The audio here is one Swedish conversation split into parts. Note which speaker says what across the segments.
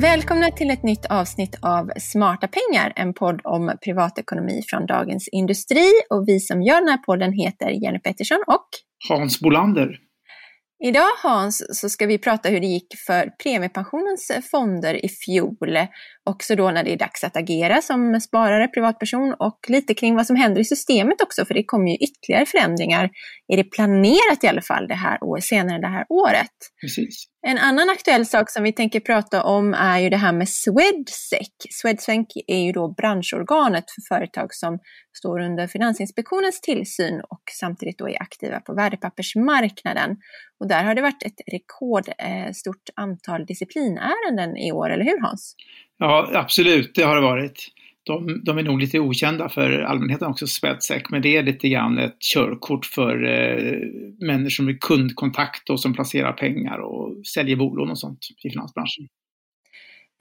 Speaker 1: Välkomna till ett nytt avsnitt av Smarta pengar, en podd om privatekonomi från Dagens Industri. Och vi som gör den här podden heter Jenny Pettersson och
Speaker 2: Hans Bolander.
Speaker 1: Idag Hans så ska vi prata hur det gick för premiepensionens fonder i fjol. Också då när det är dags att agera som sparare, privatperson och lite kring vad som händer i systemet också för det kommer ju ytterligare förändringar. Är det planerat i alla fall det här år, senare det här året?
Speaker 2: Precis.
Speaker 1: En annan aktuell sak som vi tänker prata om är ju det här med Swedsec. Swedsec är ju då branschorganet för företag som står under Finansinspektionens tillsyn och samtidigt då är aktiva på värdepappersmarknaden. Och där har det varit ett rekordstort antal disciplinärenden i år, eller hur Hans?
Speaker 2: Ja, absolut, det har det varit. De, de, är nog lite okända för allmänheten också, Swedsec, men det är lite grann ett körkort för eh, människor med kundkontakt och som placerar pengar och säljer bolån och sånt i finansbranschen.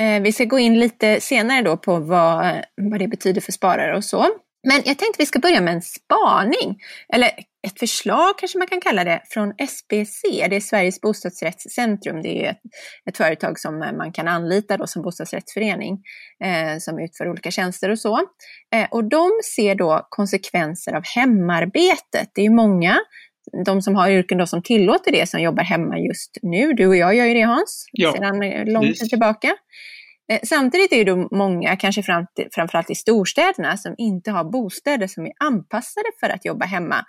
Speaker 1: Eh, vi ska gå in lite senare då på vad, eh, vad det betyder för sparare och så. Men jag tänkte vi ska börja med en spaning, eller ett förslag kanske man kan kalla det, från SBC. Det är Sveriges bostadsrättscentrum. Det är ett, ett företag som man kan anlita då som bostadsrättsförening eh, som utför olika tjänster och så. Eh, och de ser då konsekvenser av hemarbetet. Det är många de som har yrken då som tillåter det, som jobbar hemma just nu. Du och jag gör ju det Hans, ja, sedan lång tid tillbaka. Eh, samtidigt är det många, kanske framförallt i storstäderna, som inte har bostäder som är anpassade för att jobba hemma.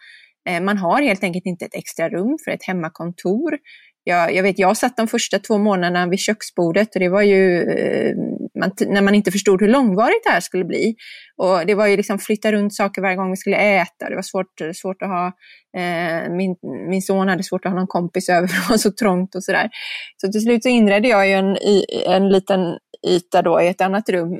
Speaker 1: Eh, man har helt enkelt inte ett extra rum för ett hemmakontor. Jag, jag vet, jag satt de första två månaderna vid köksbordet och det var ju eh, man, när man inte förstod hur långvarigt det här skulle bli. Och det var ju liksom flytta runt saker varje gång vi skulle äta. Det var svårt, svårt att ha, eh, min, min son hade svårt att ha någon kompis över för det var så trångt och sådär. Så till slut så inredde jag ju en, en liten yta då i ett annat rum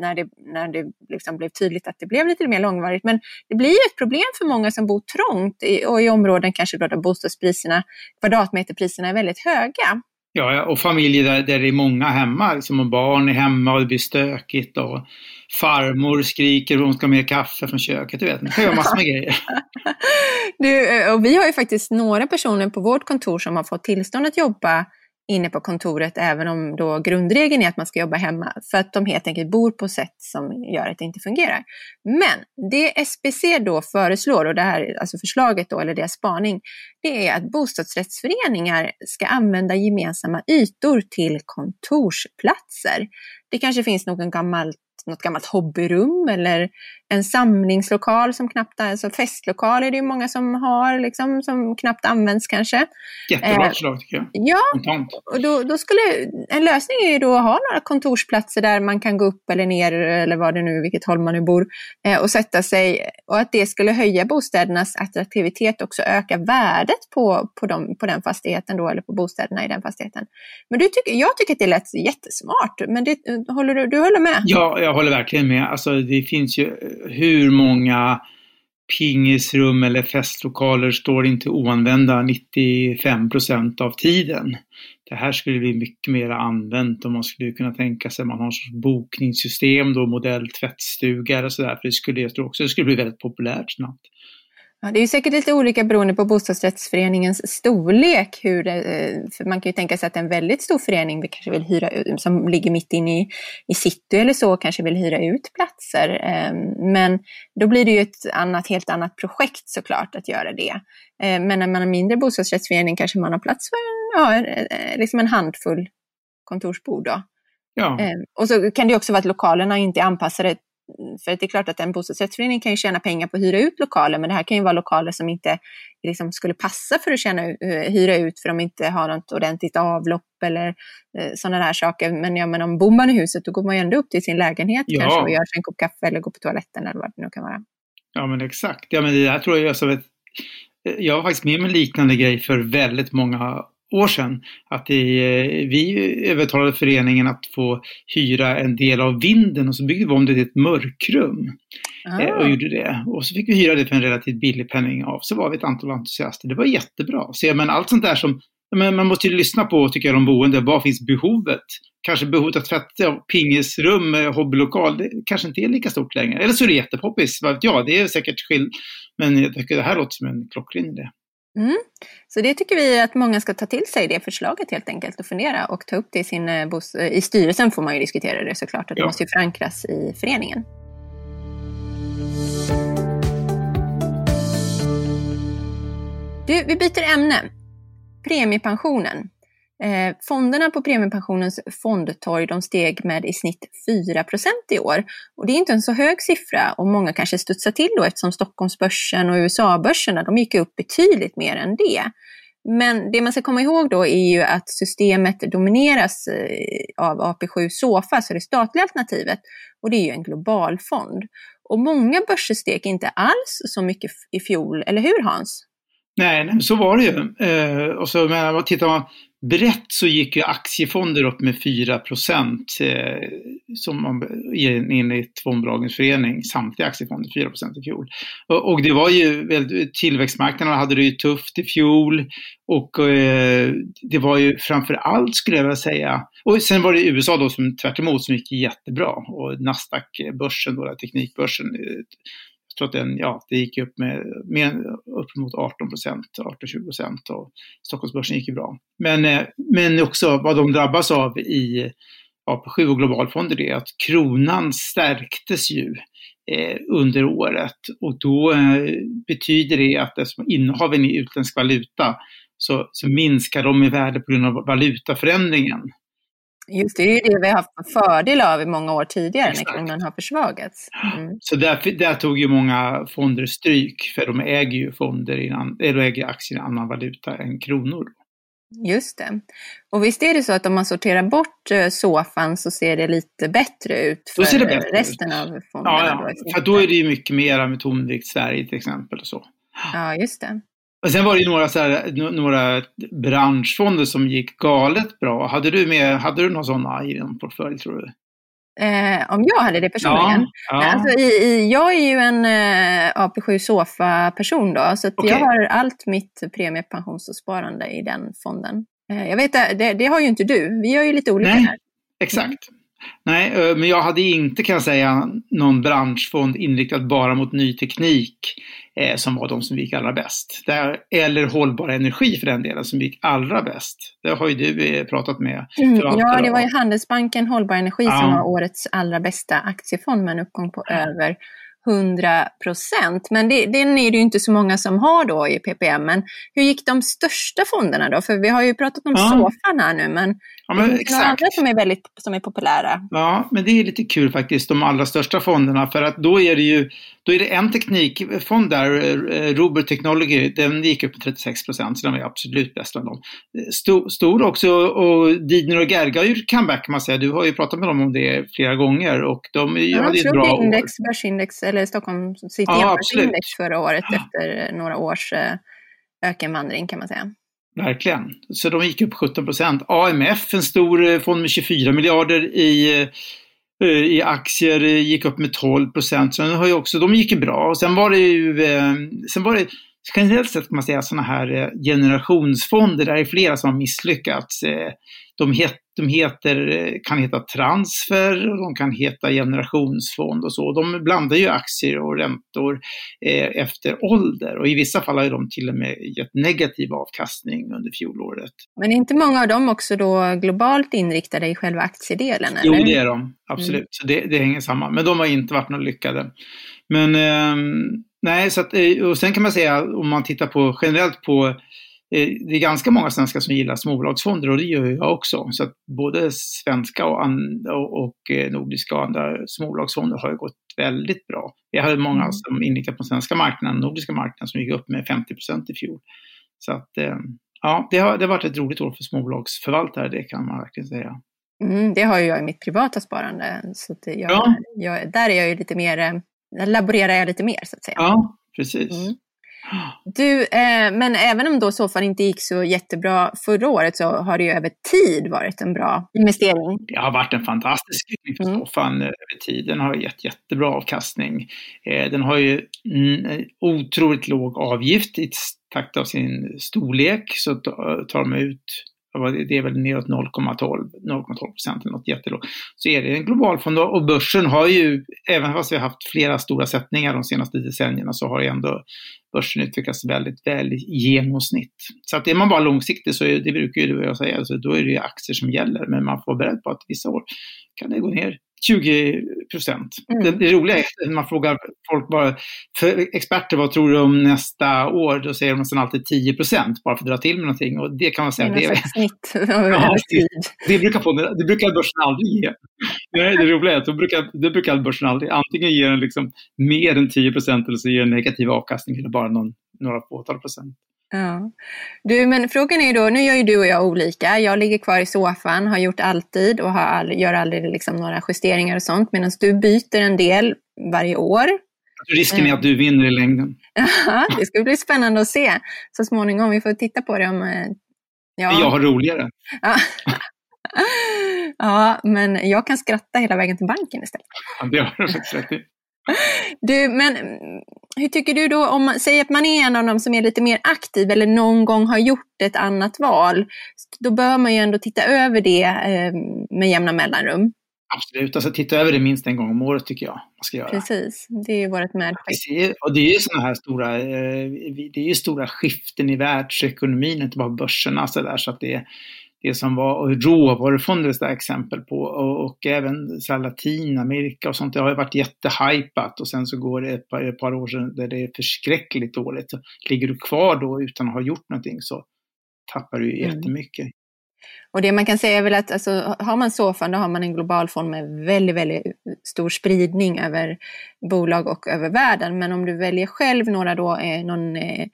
Speaker 1: när det, när det liksom blev tydligt att det blev lite mer långvarigt. Men det blir ett problem för många som bor trångt i, och i områden kanske då där bostadspriserna, kvadratmeterpriserna är väldigt höga.
Speaker 2: Ja, och familjer där, där det är många hemma, liksom, och barn är hemma och det blir stökigt och farmor skriker och hon ska ha mer kaffe från köket. Du vet, man kan göra massor med grejer.
Speaker 1: Du, och vi har ju faktiskt några personer på vårt kontor som har fått tillstånd att jobba inne på kontoret även om då grundregeln är att man ska jobba hemma för att de helt enkelt bor på sätt som gör att det inte fungerar. Men det SBC då föreslår, och det här alltså förslaget då, eller deras spaning, det är att bostadsrättsföreningar ska använda gemensamma ytor till kontorsplatser. Det kanske finns någon gammalt något gammalt hobbyrum eller en samlingslokal som knappt, alltså festlokal är det ju många som har, liksom, som knappt används kanske.
Speaker 2: Jättebra eh, förslag tycker jag.
Speaker 1: Ja, och då, då, skulle, en lösning är ju då att ha några kontorsplatser där man kan gå upp eller ner eller vad det nu, vilket håll man nu bor, eh, och sätta sig. Och att det skulle höja bostädernas attraktivitet, också öka värdet på, på, dem, på den fastigheten då, eller på bostäderna i den fastigheten. Men du tycker, jag tycker att det lät jättesmart, men det, håller du, du håller med?
Speaker 2: Ja, jag håller verkligen med. Alltså det finns ju hur många pingisrum eller festlokaler står inte oanvända 95 procent av tiden. Det här skulle bli mycket mer använt och man skulle kunna tänka sig att man har ett bokningssystem då, modell tvättstuga och sådär. För det skulle, jag tror också det skulle bli väldigt populärt snabbt.
Speaker 1: Ja, det är säkert lite olika beroende på bostadsrättsföreningens storlek. Hur det, eh, för man kan ju tänka sig att en väldigt stor förening kanske vill hyra ut, som ligger mitt inne i, i city eller så, kanske vill hyra ut platser. Ehm, men då blir det ju ett annat, helt annat projekt såklart att göra det. Ehm, men när man har mindre bostadsrättsförening kanske man har plats för ja, liksom en handfull kontorsbord. Då. Ja. Ehm, och så kan det också vara att lokalerna inte är anpassade för det är klart att en bostadsrättsförening kan ju tjäna pengar på att hyra ut lokaler, men det här kan ju vara lokaler som inte liksom skulle passa för att tjäna, eh, hyra ut för de inte har något ordentligt avlopp eller eh, sådana där saker. Men ja, men om bor man i huset då går man ju ändå upp till sin lägenhet ja. kanske och gör sig en kopp kaffe eller går på toaletten eller vad det nu kan vara.
Speaker 2: Ja men exakt. Ja men det här tror jag alltså, jag har faktiskt med mig en liknande grej för väldigt många år sedan att det, vi övertalade föreningen att få hyra en del av vinden och så byggde vi om det till ett mörkrum. Ah. Och gjorde det. Och så fick vi hyra det för en relativt billig penning av. Så var vi ett antal entusiaster. Det var jättebra. Så men allt sånt där som men man måste ju lyssna på, tycker jag, de boende. Vad finns behovet? Kanske behovet av tvätta, pingisrum, hobbylokal, det kanske inte är lika stort längre. Eller så är det jättepoppis, vad vet jag, det är säkert skill. Men jag tycker det här låter som en klockren idé.
Speaker 1: Mm. Så det tycker vi att många ska ta till sig, det förslaget helt enkelt och fundera och ta upp det i, sin, eh, eh, i styrelsen får man ju diskutera det såklart, och det ja. måste ju förankras i föreningen. Du, vi byter ämne. Premiepensionen. Eh, fonderna på premiepensionens fondtorg de steg med i snitt 4% i år. Och det är inte en så hög siffra och många kanske studsar till då eftersom Stockholmsbörsen och USA-börserna de gick upp betydligt mer än det. Men det man ska komma ihåg då är ju att systemet domineras eh, av AP7 Sofa, så det statliga alternativet, och det är ju en global fond. Och många börser steg inte alls så mycket i fjol, eller hur Hans?
Speaker 2: Nej, nej så var det ju. Eh, och så men, tittar man brett så gick ju aktiefonder upp med 4 procent eh, som man, enligt Fondbolagens förening, samtliga aktiefonder 4 procent i fjol. Och, och, det var ju, tillväxtmarknaderna hade det ju tufft i fjol. Och eh, det var ju framför allt skulle jag vilja säga, och sen var det USA då som tvärt emot som gick jättebra. Och Nasdaq-börsen, då, teknikbörsen, eh, tror att den, ja, det gick upp med, mer, upp mot 18 procent, 18-20 procent och Stockholmsbörsen gick ju bra. Men, eh, men också vad de drabbas av i AP7 och globalfonder är att kronan stärktes ju eh, under året och då eh, betyder det att eftersom innehaven i utländsk valuta så, så minskar de i värde på grund av valutaförändringen.
Speaker 1: Just det, det är ju det vi har haft fördel av i många år tidigare Exakt. när kronan har försvagats.
Speaker 2: Mm. Så där, där tog ju många fonder stryk för de äger ju fonder innan, eller äger aktier i annan valuta än kronor.
Speaker 1: Just det. Och visst är det så att om man sorterar bort eh, sofan så ser det lite bättre ut för resten ut. av fonderna?
Speaker 2: Ja, ja. för då är det ju mycket mera med tonvikt Sverige till exempel och så.
Speaker 1: Ja, just det.
Speaker 2: Och sen var det ju några, så här, några branschfonder som gick galet bra. Hade du, med, hade du några sådana i din portfölj tror du?
Speaker 1: Eh, om jag hade det personligen? Ja, ja. Alltså, i, i, jag är ju en eh, AP7 Sofa-person då, så okay. jag har allt mitt premiepensionssparande i den fonden. Eh, jag vet, det, det har ju inte du. Vi har ju lite olika
Speaker 2: Nej,
Speaker 1: här.
Speaker 2: Exakt. Nej, men jag hade inte kan jag säga någon branschfond inriktad bara mot ny teknik eh, som var de som gick allra bäst. Där, eller hållbar energi för den delen som gick allra bäst. Det har ju du eh, pratat med.
Speaker 1: Mm, ja, det var ju Handelsbanken Hållbar Energi ja. som var årets allra bästa aktiefond med en uppgång på ja. över 100 procent. Men det, den är det ju inte så många som har då i PPM. Men hur gick de största fonderna då? För vi har ju pratat om ja. Sofan här nu, men, ja, men det finns några andra som är, väldigt, som är populära.
Speaker 2: Ja, men det är lite kul faktiskt, de allra största fonderna. För att då är det ju då är det en teknikfond där, eh, Robert Technology, den gick upp med 36 procent, så den var absolut bäst av dem. Stor, stor också, och Didner och Gerga har gjort comeback kan man säga. Du har ju pratat med dem om det flera gånger och de
Speaker 1: ja, hade ett bra index, år. Börsindex, eller Stockholm City ja, Börsindex förra året ja. efter några års eh, ökenvandring kan man säga.
Speaker 2: Verkligen. Så de gick upp 17 procent. AMF, en stor eh, fond med 24 miljarder i Eh, Eh, i aktier eh, gick upp med 12 procent. Så har ju också, de gick ju bra. Och sen var det ju, eh, sen var det generellt sett kan man säga sådana här generationsfonder, där det är flera som har misslyckats. De, het, de heter, kan heta transfer och de kan heta generationsfond och så. De blandar ju aktier och räntor eh, efter ålder och i vissa fall har de till och med gett negativ avkastning under fjolåret.
Speaker 1: Men är inte många av dem också då globalt inriktade i själva aktiedelen?
Speaker 2: Eller? Jo, det är de. Absolut. Mm. Så det, det, hänger samman. Men de har inte varit några lyckade. Men eh, nej, så att, eh, och sen kan man säga om man tittar på generellt på Eh, det är ganska många svenskar som gillar småbolagsfonder och det gör jag också. Så att både svenska och, och, och eh, nordiska och andra småbolagsfonder har ju gått väldigt bra. Vi hade många mm. som inriktade på svenska marknaden, nordiska marknaden, som gick upp med 50 procent i fjol. Så att eh, ja, det har, det har varit ett roligt år för småbolagsförvaltare, det kan man verkligen säga.
Speaker 1: Mm, det har ju jag i mitt privata sparande. Så jag, ja. jag, där är jag ju lite mer, där laborerar jag lite mer så att säga.
Speaker 2: Ja, precis. Mm.
Speaker 1: Du, eh, men även om då soffan inte gick så jättebra förra året så har det ju över tid varit en bra investering.
Speaker 2: Det har varit en fantastisk utveckling för mm. soffan mm. över tid. Den har gett jättebra avkastning. Eh, den har ju mm, otroligt låg avgift i takt av sin storlek så tar de ut det är väl neråt 0,12 0,12 procent eller något jättelågt. Så är det en global fond och börsen har ju, även fast vi har haft flera stora sättningar de senaste decennierna, så har ändå börsen utvecklats väldigt väl i genomsnitt. Så att är man bara långsiktig så är det brukar ju du och jag säga, så då är det aktier som gäller, men man får vara beredd på att vissa år kan det gå ner 20 procent. Mm. Det, det, roliga är när man frågar folk bara, experter, vad tror du om nästa år? Då säger de nästan alltid 10 procent, bara för att dra till med någonting. Och det kan man säga, det,
Speaker 1: är snitt ja,
Speaker 2: det, det, brukar få, det brukar börsen aldrig ge. Det, det roliga är att brukar, det brukar börsen aldrig, antingen ge den liksom mer än 10 procent eller så ger den negativ avkastning eller bara någon, några fåtal procent.
Speaker 1: Ja. Du, men frågan är ju då, nu gör ju du och jag olika. Jag ligger kvar i soffan, har gjort alltid och har all, gör aldrig liksom några justeringar och sånt. Medan du byter en del varje år.
Speaker 2: Risken är att du vinner i längden.
Speaker 1: Ja, det ska bli spännande att se så småningom. Vi får titta på det om... Eh,
Speaker 2: ja. Jag har roligare.
Speaker 1: Ja. ja, men jag kan skratta hela vägen till banken istället.
Speaker 2: Ja, det har du faktiskt rätt i.
Speaker 1: Du, men hur tycker du då om man säger att man är en av dem som är lite mer aktiv eller någon gång har gjort ett annat val. Då bör man ju ändå titta över det eh, med jämna mellanrum.
Speaker 2: Absolut, alltså titta över det minst en gång om året tycker jag man ska göra.
Speaker 1: Precis, det är ju vårt medskick.
Speaker 2: Och det är ju sådana här stora, eh, det är ju stora skiften i världsekonomin, inte bara börserna så där, så att det är det som var råvarufonder ett exempel på och, och även så Latinamerika och sånt. Det har ju varit jättehypat och sen så går det ett par, ett par år sedan där det är förskräckligt dåligt. Så ligger du kvar då utan att ha gjort någonting så tappar du ju mm. jättemycket.
Speaker 1: Och det man kan säga är väl att alltså, har man SOFAN då har man en global fond med väldigt, väldigt stor spridning över bolag och över världen. Men om du väljer själv några då, eh, någon Eh,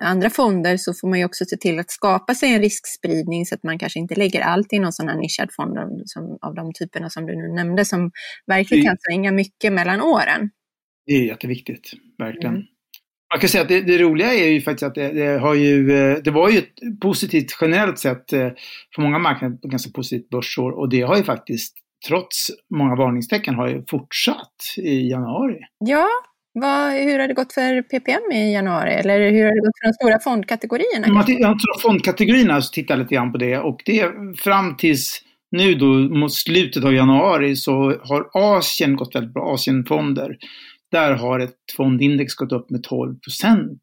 Speaker 1: andra fonder så får man ju också se till att skapa sig en riskspridning så att man kanske inte lägger allt i någon sån här nischad fond som, av de typerna som du nu nämnde som verkligen kan svänga mycket mellan åren.
Speaker 2: Det är jätteviktigt, verkligen. Mm. Man kan säga att det, det, roliga är ju faktiskt att det, det, har ju, eh, det var ju ett positivt generellt sett eh, för många marknader, ganska positivt börsår och det har ju faktiskt trots många varningstecken har ju fortsatt i januari.
Speaker 1: Ja, vad, hur har det gått för PPM i januari? Eller hur har det gått för de stora fondkategorierna?
Speaker 2: Man tittar fondkategorierna så tittar lite grann på det och det fram tills nu då mot slutet av januari så har Asien gått väldigt bra, Asienfonder. Där har ett fondindex gått upp med 12 procent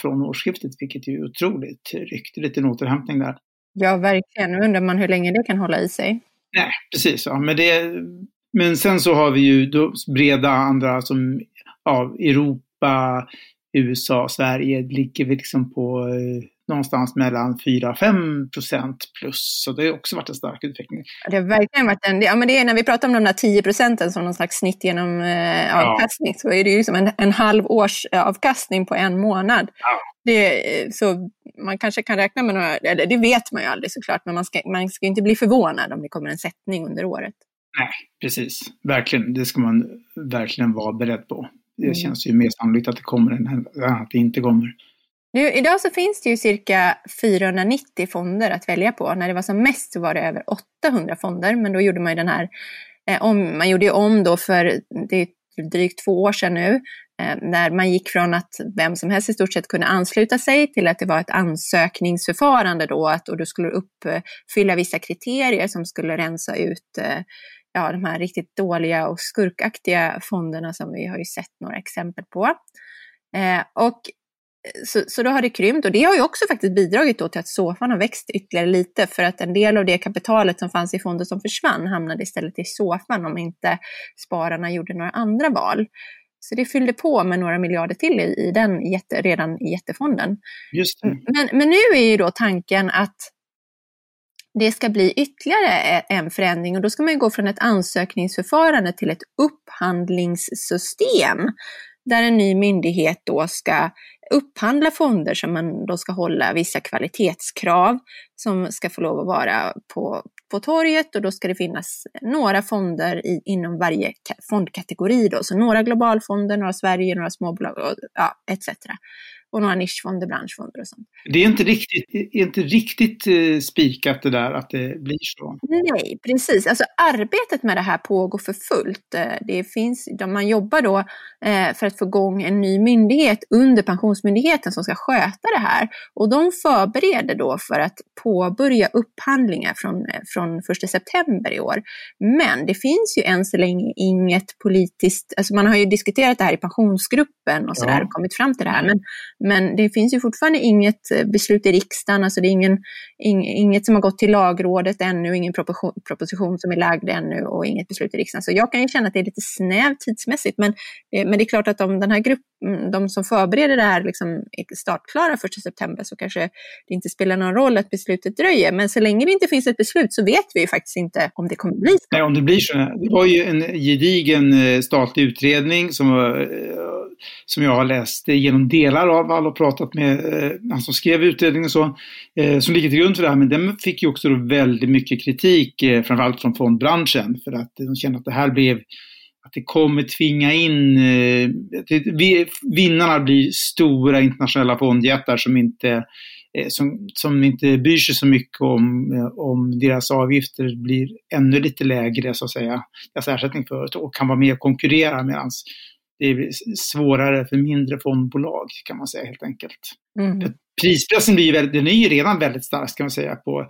Speaker 2: från årsskiftet, vilket är otroligt ryckte lite återhämtning där.
Speaker 1: Ja, verkligen. Nu undrar man hur länge det kan hålla i sig.
Speaker 2: Nej, precis. Ja. Men, det, men sen så har vi ju breda andra som ja, Europa, USA, Sverige ligger vi liksom på eh, någonstans mellan 4-5 procent plus. Så det har också varit en stark utveckling.
Speaker 1: Det har verkligen varit en, ja men det är när vi pratar om de där 10 procenten som någon slags snitt genom eh, avkastning ja. så är det ju som en, en halv års eh, avkastning på en månad. Ja. Det, eh, så man kanske kan räkna med några, eller det vet man ju aldrig såklart, men man ska, man ska inte bli förvånad om det kommer en sättning under året.
Speaker 2: Nej, precis. Verkligen. Det ska man verkligen vara beredd på. Det mm. känns ju mer sannolikt att det kommer än att det inte kommer.
Speaker 1: Nu, idag så finns det ju cirka 490 fonder att välja på. När det var som mest så var det över 800 fonder, men då gjorde man ju den här, eh, om, man gjorde ju om då för det är drygt två år sedan nu, eh, när man gick från att vem som helst i stort sett kunde ansluta sig till att det var ett ansökningsförfarande då, att, och du skulle uppfylla vissa kriterier som skulle rensa ut eh, ja, de här riktigt dåliga och skurkaktiga fonderna som vi har ju sett några exempel på. Eh, och så, så då har det krympt och det har ju också faktiskt bidragit då till att SOFAN har växt ytterligare lite för att en del av det kapitalet som fanns i fonder som försvann hamnade istället i SOFAN om inte spararna gjorde några andra val. Så det fyllde på med några miljarder till i, i den jätte, redan i jättefonden.
Speaker 2: Det.
Speaker 1: Men, men nu är ju då tanken att det ska bli ytterligare e-, en förändring och då ska man gå från ett ansökningsförfarande till ett upphandlingssystem. där en ny myndighet då ska upphandla fonder som man då ska hålla vissa kvalitetskrav som ska få lov att vara på, på torget och då ska det finnas några fonder i, inom varje fondkategori då, så några globalfonder, några Sverige, några småbolag och ja, etc och några nischfonder, branschfonder och sånt.
Speaker 2: Det är inte riktigt, inte riktigt eh, spikat det där att det blir så.
Speaker 1: Nej, precis. Alltså arbetet med det här pågår för fullt. Eh, det finns, man jobbar då eh, för att få igång en ny myndighet under Pensionsmyndigheten som ska sköta det här. Och de förbereder då för att påbörja upphandlingar från, från 1 september i år. Men det finns ju än så länge inget politiskt, alltså man har ju diskuterat det här i pensionsgruppen och sådär ja. och kommit fram till det här. Men men det finns ju fortfarande inget eh, beslut i riksdagen, alltså det är ingen, inget som har gått till lagrådet ännu, ingen proposition som är lagd ännu och inget beslut i riksdagen. Så jag kan ju känna att det är lite snävt tidsmässigt, men, eh, men det är klart att om den här gruppen, mm, de som förbereder det här liksom är startklara 1 september så kanske det inte spelar någon roll att beslutet dröjer. Men så länge det inte finns ett beslut så vet vi ju faktiskt inte om det kommer bli så.
Speaker 2: Nej, om det blir så. Det var ju en gedigen eh, statlig utredning som som jag har läst genom delar av Wall och pratat med eh, han som skrev utredningen och så, eh, som ligger till grund för det här. Men den fick ju också då väldigt mycket kritik, eh, framförallt från fondbranschen, för att de kände att det här blev att det kommer tvinga in, eh, det, vinnarna blir stora internationella fondjättar som inte eh, som, som inte bryr sig så mycket om, eh, om deras avgifter blir ännu lite lägre så att säga, deras ersättning för och kan vara med och konkurrera medan det är svårare för mindre fondbolag kan man säga helt enkelt. Mm. Prispressen blir väldigt, den är ju redan väldigt stark kan man säga på,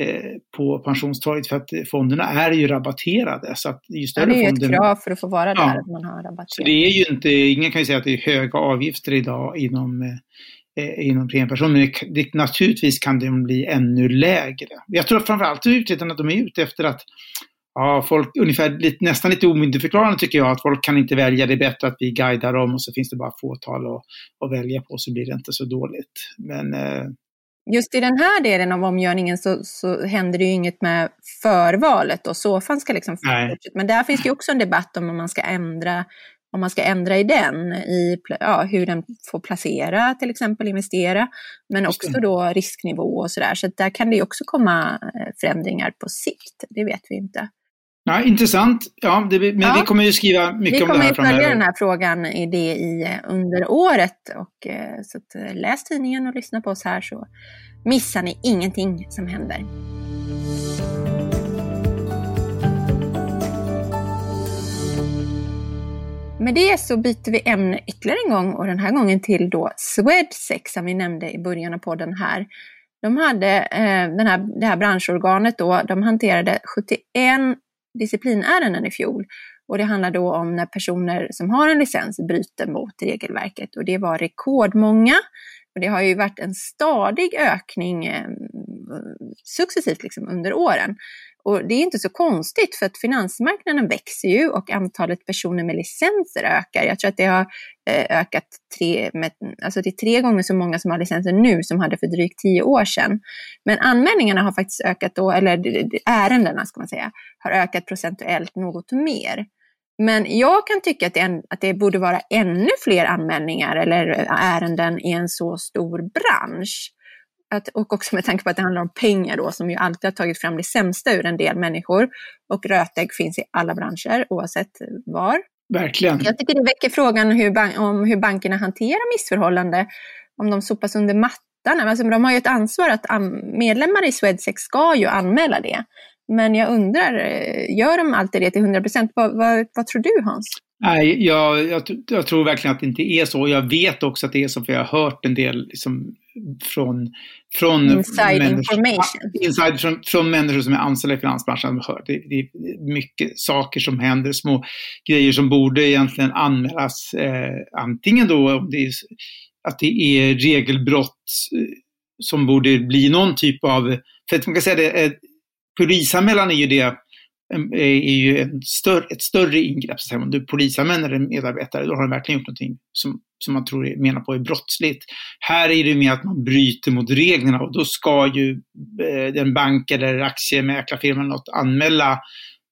Speaker 2: eh, på pensionstorget för att fonderna är ju rabatterade. Så att ju större
Speaker 1: ja, det är ju
Speaker 2: fonden,
Speaker 1: ett krav för att få vara där, ja, att man har rabatterat. Så
Speaker 2: det är ju inte, ingen kan ju säga att det är höga avgifter idag inom eh, inom premiepension. Men det, det, naturligtvis kan de bli ännu lägre. Jag tror framförallt att utredarna de är ute efter att ja, folk, ungefär lite, nästan lite omyndigförklarande tycker jag, att folk kan inte välja, det är bättre att vi guidar dem och så finns det bara fåtal att, att välja på så blir det inte så dåligt. Men, eh...
Speaker 1: Just i den här delen av omgörningen så, så händer det ju inget med förvalet och SOFAN ska liksom Men där finns det ju också en debatt om om man ska ändra om man ska ändra i den, i ja, hur den får placera, till exempel investera, men också då risknivå och sådär. Så där kan det ju också komma eh, förändringar på sikt, det vet vi inte.
Speaker 2: Ja, intressant. Ja, det, men ja. vi kommer ju skriva mycket om det här
Speaker 1: framöver. Vi kommer följa den här frågan i det i, eh, under året. Och, eh, så att, eh, läs tidningen och lyssna på oss här så missar ni ingenting som händer. Med det så byter vi ämne ytterligare en gång och den här gången till då Swedsex som vi nämnde i början av podden här. De hade eh, den här, det här branschorganet då, de hanterade 71 disciplinärenden i fjol. Och det handlar då om när personer som har en licens bryter mot regelverket och det var rekordmånga. Och det har ju varit en stadig ökning eh, successivt liksom under åren. Och det är inte så konstigt för att finansmarknaden växer ju och antalet personer med licenser ökar. Jag tror att det har eh, ökat tre, med, alltså det är tre gånger så många som har licenser nu som hade för drygt tio år sedan. Men anmälningarna har faktiskt ökat då, eller ärendena ska man säga, har ökat procentuellt något mer. Men jag kan tycka att det, att det borde vara ännu fler anmälningar eller eh, ärenden i en så stor bransch att, och också med tanke på att det handlar om pengar då, som ju alltid har tagit fram det sämsta ur en del människor. Och rötägg finns i alla branscher, oavsett var.
Speaker 2: Verkligen.
Speaker 1: Jag tycker det väcker frågan hur om hur bankerna hanterar missförhållande, om de sopas under mattan. Alltså, de har ju ett ansvar att medlemmar i Swedsex ska ju anmäla det. Men jag undrar, eh, gör de alltid det till 100 procent? Vad, vad, vad, tror du Hans?
Speaker 2: Nej, jag, jag, jag, tror verkligen att det inte är så. Jag vet också att det är så, för jag har hört en del liksom, från, från,
Speaker 1: inside information.
Speaker 2: Inside, från, från människor som är anställda i finansbranschen. Det är mycket saker som händer, små grejer som borde egentligen anmälas. Eh, antingen då om det är, att det är regelbrott eh, som borde bli någon typ av, för att man kan säga det, eh, polisanmälan är ju det är ju en större, ett större ingrepp. Så om du polisanmäler en medarbetare, då har de verkligen gjort någonting som, som man tror menar på är brottsligt. Här är det mer att man bryter mot reglerna och då ska ju eh, en bank eller aktiemäklarfirma eller något anmäla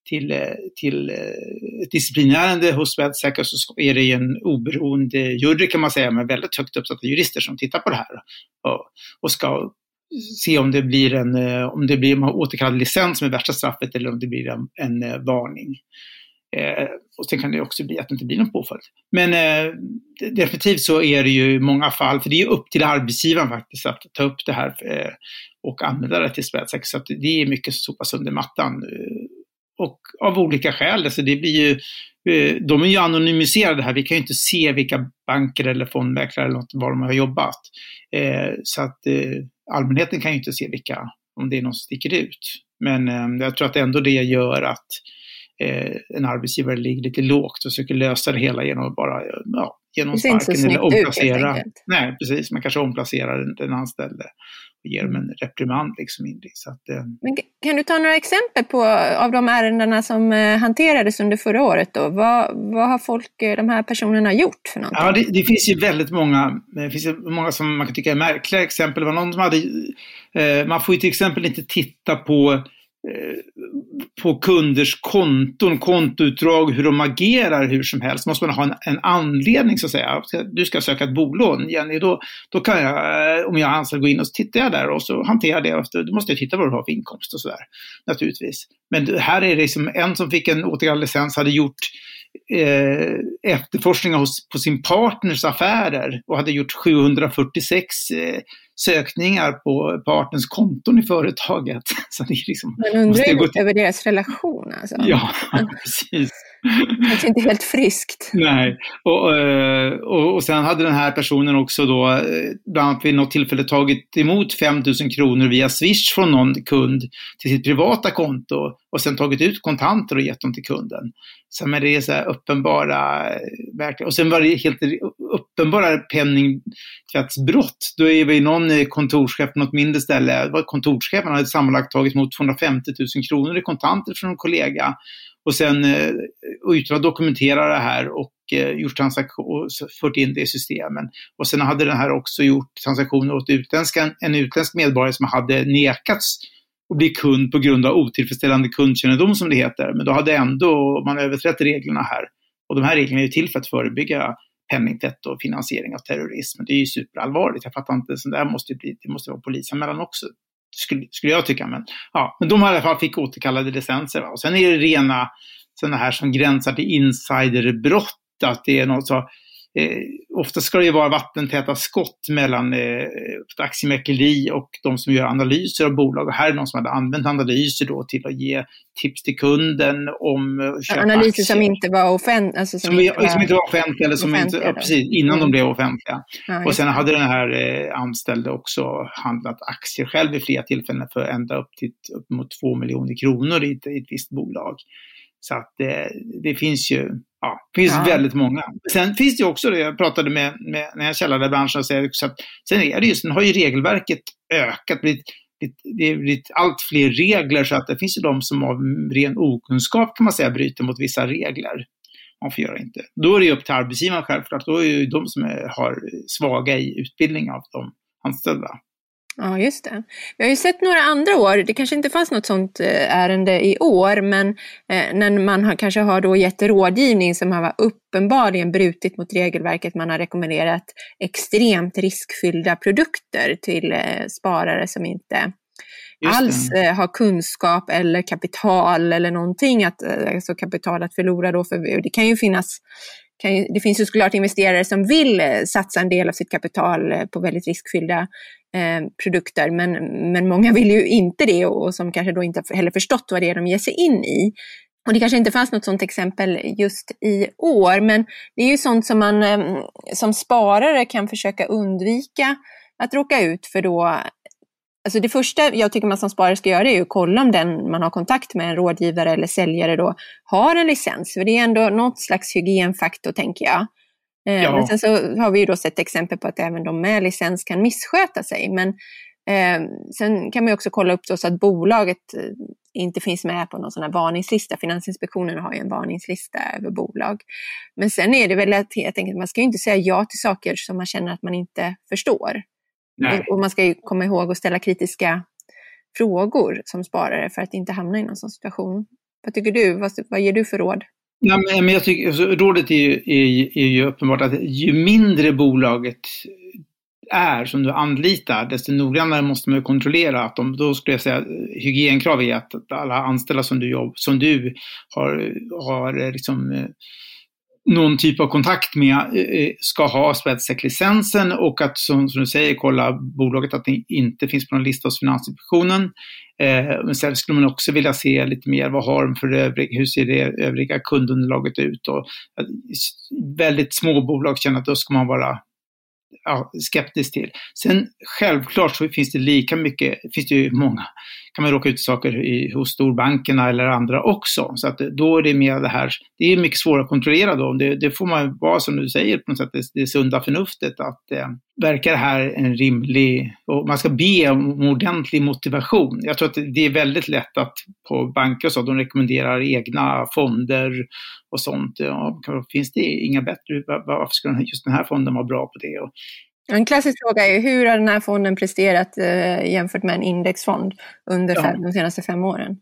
Speaker 2: till, eh, till eh, ett disciplinärende hos Swedsäker så är det en oberoende jury kan man säga med väldigt högt uppsatta jurister som tittar på det här och, och ska se om det blir en, eh, om det blir en återkallad licens som är värsta straffet eller om det blir en, en eh, varning. Eh, och sen kan det också bli att det inte blir någon påföljd. Men eh, definitivt så är det ju i många fall, för det är upp till arbetsgivaren faktiskt att ta upp det här eh, och använda det till sprätsäck. Så att det är mycket som sopas under mattan. Eh, Eh, och av olika skäl, alltså det blir ju, eh, de är ju anonymiserade här, vi kan ju inte se vilka banker eller fondmäklare eller något, var de har jobbat. Eh, så att allmänheten kan ju inte se vilka, om det är någon som sticker ut. Men jag tror att ändå det gör att eh, en arbetsgivare ligger lite lågt och försöker lösa det hela genom att bara ja, genom sparken eller omplacera. Ut, Nej, precis. Man kanske omplacerar den, anställde ger dem en reprimand. Liksom in så att, eh.
Speaker 1: Men kan du ta några exempel på, av de ärendena som eh, hanterades under förra året? Då? Vad, vad har folk, eh, de här personerna gjort för någonting?
Speaker 2: Ja, det, det finns ju väldigt många, det finns många som man kan tycka är märkliga exempel. Det var någon som hade, eh, man får ju till exempel inte titta på Eh, Eh, på kunders konton, kontoutdrag, hur de agerar hur som helst. måste man ha en, en anledning så att säga. Du ska söka ett bolån, Jenny, då, då kan jag, eh, om jag anser gå in och så tittar jag där och så hanterar det efter, då måste jag titta vad du har för inkomst och sådär. Naturligtvis. Men här är det liksom en som fick en återkallad licens hade gjort eh, efterforskningar hos, på sin partners affärer och hade gjort 746 eh, sökningar på partners konton i företaget.
Speaker 1: Så det är liksom, Man undrar ju lite över deras relation alltså.
Speaker 2: Ja, precis.
Speaker 1: Kanske inte helt friskt.
Speaker 2: Nej, och, eh, och, och sen hade den här personen också då eh, bland annat vid något tillfälle tagit emot 5 000 kronor via Swish från någon kund till sitt privata konto och sen tagit ut kontanter och gett dem till kunden. Så men det är så här uppenbara, verkligen. Och sen var det helt uppenbara penningtvättsbrott. Då är vi någon kontorschef på något mindre ställe, var kontorschefen hade sammanlagt tagit emot 250 000 kronor i kontanter från en kollega och sen eh, utan att dokumentera det här och eh, gjort transaktioner, fört in det i systemen. Och sen hade den här också gjort transaktioner åt utländska, en utländsk medborgare som hade nekats att bli kund på grund av otillfredsställande kundkännedom som det heter. Men då hade ändå man överträtt reglerna här. Och de här reglerna är ju till för att förebygga penningtvätt och finansiering av terrorism. Det är ju superallvarligt. Jag fattar inte, så där måste bli, det måste vara polisanmälan också skulle, skulle jag tycka. Men, ja, men de i alla fall fick återkallade licenser. Va? Och sen är det rena sådana här som gränsar till insiderbrott. Att det är något så, eh, ofta ska det ju vara vattentäta skott mellan eh, aktiemäkleri och de som gör analyser av bolag. Och här är någon som hade använt analyser då till att ge tips till kunden om
Speaker 1: eh, köpa Analyser aktier. som inte var offentliga? Alltså
Speaker 2: som, som, inte, som inte var offentliga, eller som inte, ja, precis, innan mm. de blev offentliga. Ja, och sen hade den här eh, anställde också handlat aktier själv vid flera tillfällen för ända upp till upp mot två miljoner kronor i ett, i ett visst bolag. Så att det, det finns ju ja, finns ja. väldigt många. Sen finns det också, det jag pratade med, med när jag källade branschen, och säger också att sen är det just, sen har ju regelverket ökat, blivit, det har blivit allt fler regler så att det finns ju de som av ren okunskap kan man säga bryter mot vissa regler. Man får göra inte. Då är det upp till arbetsgivaren självklart, då är det ju de som är, har svaga i utbildning av de anställda.
Speaker 1: Ja, just det. Vi har ju sett några andra år, det kanske inte fanns något sånt eh, ärende i år, men eh, när man har, kanske har då gett rådgivning som har uppenbarligen brutit mot regelverket, man har rekommenderat extremt riskfyllda produkter till eh, sparare som inte alls har kunskap eller kapital eller någonting, att, alltså kapital att förlora då, för det kan ju finnas ju, det finns ju såklart investerare som vill satsa en del av sitt kapital på väldigt riskfyllda Eh, produkter, men, men många vill ju inte det och, och som kanske då inte heller förstått vad det är de ger sig in i. Och det kanske inte fanns något sådant exempel just i år, men det är ju sånt som man eh, som sparare kan försöka undvika att råka ut för då. Alltså det första jag tycker man som sparare ska göra är att kolla om den man har kontakt med, en rådgivare eller säljare då, har en licens. För det är ändå något slags hygienfaktor tänker jag. Eh, ja. Men sen så har vi ju då sett exempel på att även de med licens kan missköta sig. Men eh, sen kan man också kolla upp så att bolaget eh, inte finns med på någon sån här varningslista. Finansinspektionen har ju en varningslista över bolag. Men sen är det väl att jag tänker, man ska ju inte säga ja till saker som man känner att man inte förstår. Och, och, man ska ju komma ihåg att ställa kritiska frågor som sparare för att inte hamna i någon sån situation. Vad tycker du? Vad, vad ger du för råd?
Speaker 2: Ja, men jag tycker, alltså, rådet är ju, är, är ju uppenbart att ju mindre bolaget är som du anlitar, desto noggrannare måste man kontrollera att de, då skulle jag säga hygienkrav är att alla anställda som du, jobb, som du har, har eh, liksom, eh, någon typ av kontakt med eh, ska ha Swedec-licensen och att som, som, du säger kolla bolaget att det inte finns på någon lista hos Finansinspektionen. Eh, men sen skulle man också vilja se lite mer, vad har de för övrig, hur ser det övriga kundunderlaget ut? Och, eh, väldigt små bolag känner att då ska man vara ja, skeptisk till. Sen självklart så finns det lika mycket, finns det ju många, kan man råka ut saker i, hos storbankerna eller andra också. Så att då är det mer det här, det är mycket svårare att kontrollera då. Det, det får man vara som du säger på något sätt, det, det sunda förnuftet att eh, verkar det här en rimlig, och man ska be om ordentlig motivation. Jag tror att det är väldigt lätt att på banker och så, de rekommenderar egna fonder och sånt. Ja, finns det inga bättre, varför ska just den här fonden vara bra på det? Och,
Speaker 1: en klassisk fråga är hur har den här fonden presterat eh, jämfört med en indexfond under ja. de senaste fem åren?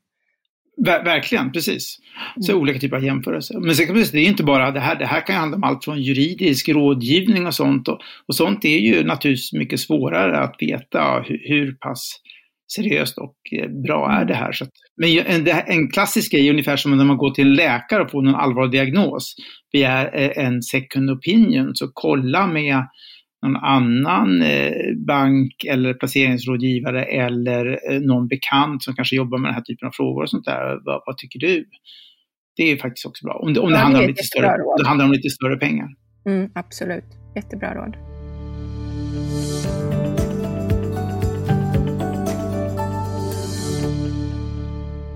Speaker 2: Ver verkligen, precis. Så mm. olika typer av jämförelser. Men sen kan man säga, det är inte bara det här, det här kan handla om allt från juridisk rådgivning och sånt. Och, och sånt är ju naturligtvis mycket svårare att veta hur, hur pass seriöst och eh, bra är det här. Så att, men en, en klassisk grej är ungefär som när man går till en läkare och får någon allvarlig diagnos, begär eh, en second opinion, så kolla med någon annan eh, bank eller placeringsrådgivare eller någon bekant som kanske jobbar med den här typen av frågor och sånt där. Vad, vad tycker du? Det är faktiskt också bra. Om det, om det, handlar, om lite större, det handlar om lite större pengar.
Speaker 1: Mm, absolut. Jättebra råd.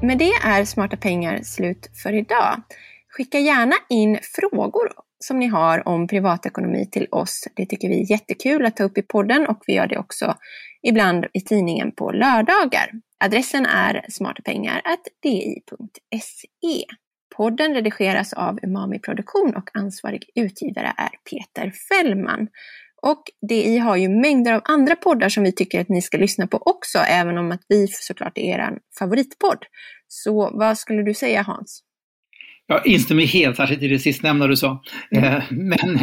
Speaker 1: Med det är Smarta pengar slut för idag. Skicka gärna in frågor som ni har om privatekonomi till oss. Det tycker vi är jättekul att ta upp i podden och vi gör det också ibland i tidningen på lördagar. Adressen är smartapengar.di.se. Podden redigeras av Umami Produktion och ansvarig utgivare är Peter Fällman. Och DI har ju mängder av andra poddar som vi tycker att ni ska lyssna på också, även om att vi såklart är er favoritpodd. Så vad skulle du säga Hans?
Speaker 2: Jag instämmer helt, särskilt i det sistnämnda du sa. Mm. Eh, men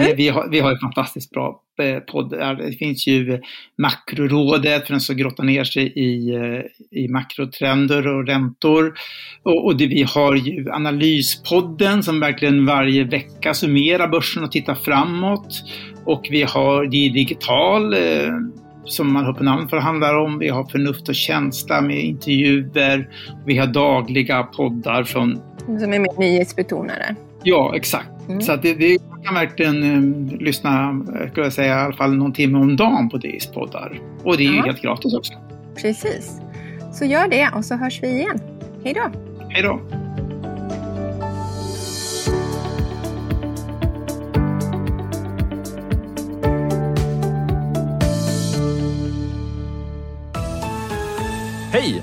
Speaker 2: eh, vi har, vi har ett fantastiskt bra eh, podd. Det finns ju Makrorådet för den som grottar ner sig i, i makrotrender och räntor. Och, och det, vi har ju Analyspodden som verkligen varje vecka summerar börsen och tittar framåt. Och vi har Det digital som man hör på namnet vad det handlar om. Vi har Förnuft och känsla med intervjuer. Vi har dagliga poddar från
Speaker 1: som är mer nyhetsbetonade.
Speaker 2: Ja, exakt. Mm. Så att det, det, man kan verkligen um, lyssna, skulle jag säga, i alla fall någon timme om dagen på DIs poddar. Och det är ju helt gratis också.
Speaker 1: Precis. Så gör det och så hörs vi igen. Hej då!
Speaker 2: Hej då!